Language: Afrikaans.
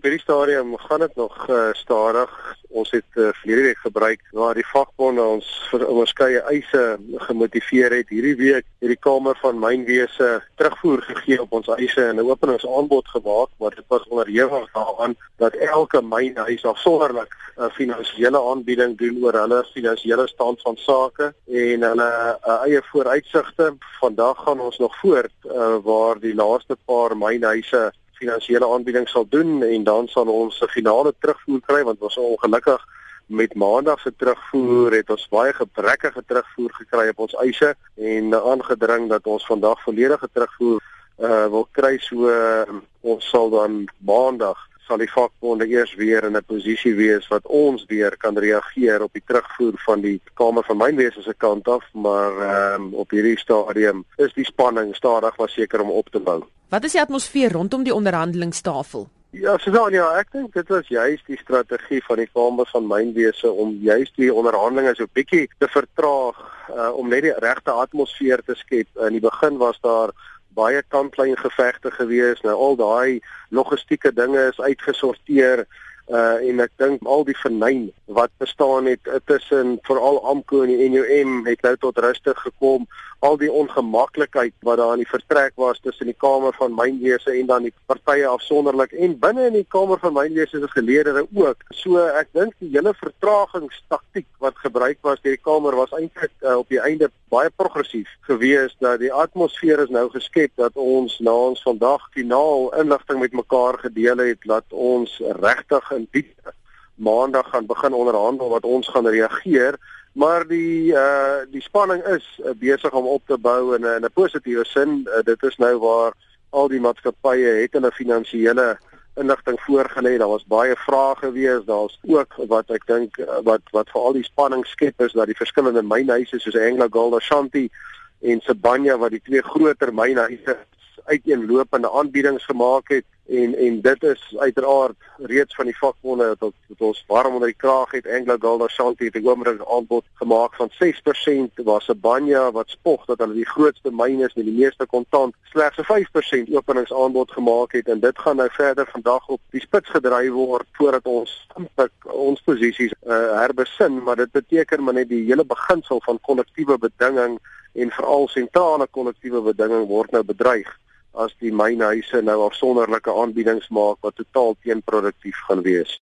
By die stadium gaan dit nog uh, stadig. Ons het uh, verlede week gebruik waar die vakbonde ons vir onderskeie eise gemotiveer het. Hierdie week het die Kamer van Mynwese terugvoer gegee op ons eise en 'n openingsaanbod gemaak, maar dit was onderhewig daaraan dat elke mynhuis afsonderlik 'n uh, finansiële aanbieding doen oor hulle finansiële stand van sake en hulle uh, eie vooruitsigte. Vandag gaan ons nog voort uh, waar die laaste paar mynhuise finansiële aanbieding sal doen en dan sal ons 'n finale terugvoer kry want ons is ongelukkig met maandag se terugvoer het ons baie gebrekkige terugvoer gekry op ons eise en aangedring dat ons vandag volledige terugvoer uh, wil kry so uh, ons sal dan maandag sal die vakbonde eers weer in 'n posisie wees wat ons weer kan reageer op die terugvoer van die Kamer van Mynwese se kant af, maar um, op hierdie stadium is die spanning stadig maar seker om op te bou. Wat is die atmosfeer rondom die onderhandelingstafel? Ja, Susan, ja, ek dink dit was juist die strategie van die Kamer van Mynwese om juist die onderhandelinge so bietjie te vertraag uh, om net die regte atmosfeer te skep. In die begin was daar baie kantlyn gevegte gewees. Nou al daai logistieke dinge is uitgesorteer uh en ek dink al die vernyn wat bestaan het tussen veral AMKO en die NUM het nou tot rustig gekom al die ongemaklikheid wat daar in die vertrek was tussen die Kamer van Mynwese en dan die partye afsonderlik en binne in die Kamer van Mynwese se geleedere ook. So ek dink die hele vertragingstaktiek wat gebruik was deur die Kamer was eintlik uh, op die einde baie progressief geweest dat die atmosfeer is nou geskep dat ons na ons vandag finaal inligting met mekaar gedeel het dat ons regtig in diep maandag gaan begin onderhandel wat ons gaan reageer maar die uh die spanning is uh, besig om op te bou in 'n 'n positiewe sin. Uh, dit is nou waar al die maatskappye het hulle finansiële inligting voorgelê. Daar was baie vrae gewees. Daar's ook wat ek dink wat wat vir al die spanning skep is dat die verskillende mynhuise soos Anglo Gold Ashanti en Sibanya wat die twee groter mynhuise uiteenlopende aanbiedings gemaak het en en dit is uiteraard reeds van die vakbonde dat, dat ons warm onder die kraag het. Anglo Gold Ashanti het 'n oomblik aanbod gemaak van 6% waar Sibanya wat spog dat hulle die grootste myn is met die meeste kontant. Slegs 'n 5% openingsaanbod gemaak het en dit gaan nou verder vandag op die spits gedryf word voordat ons impik ons posisies uh, herbesin. Maar dit beteken maar net die hele beginsel van kollektiewe bedinging en veral sentrale kollektiewe bedinging word nou bedreig as die mynhuise nou afsonderlike aanbiedings maak wat totaal teenproduktief gaan wees.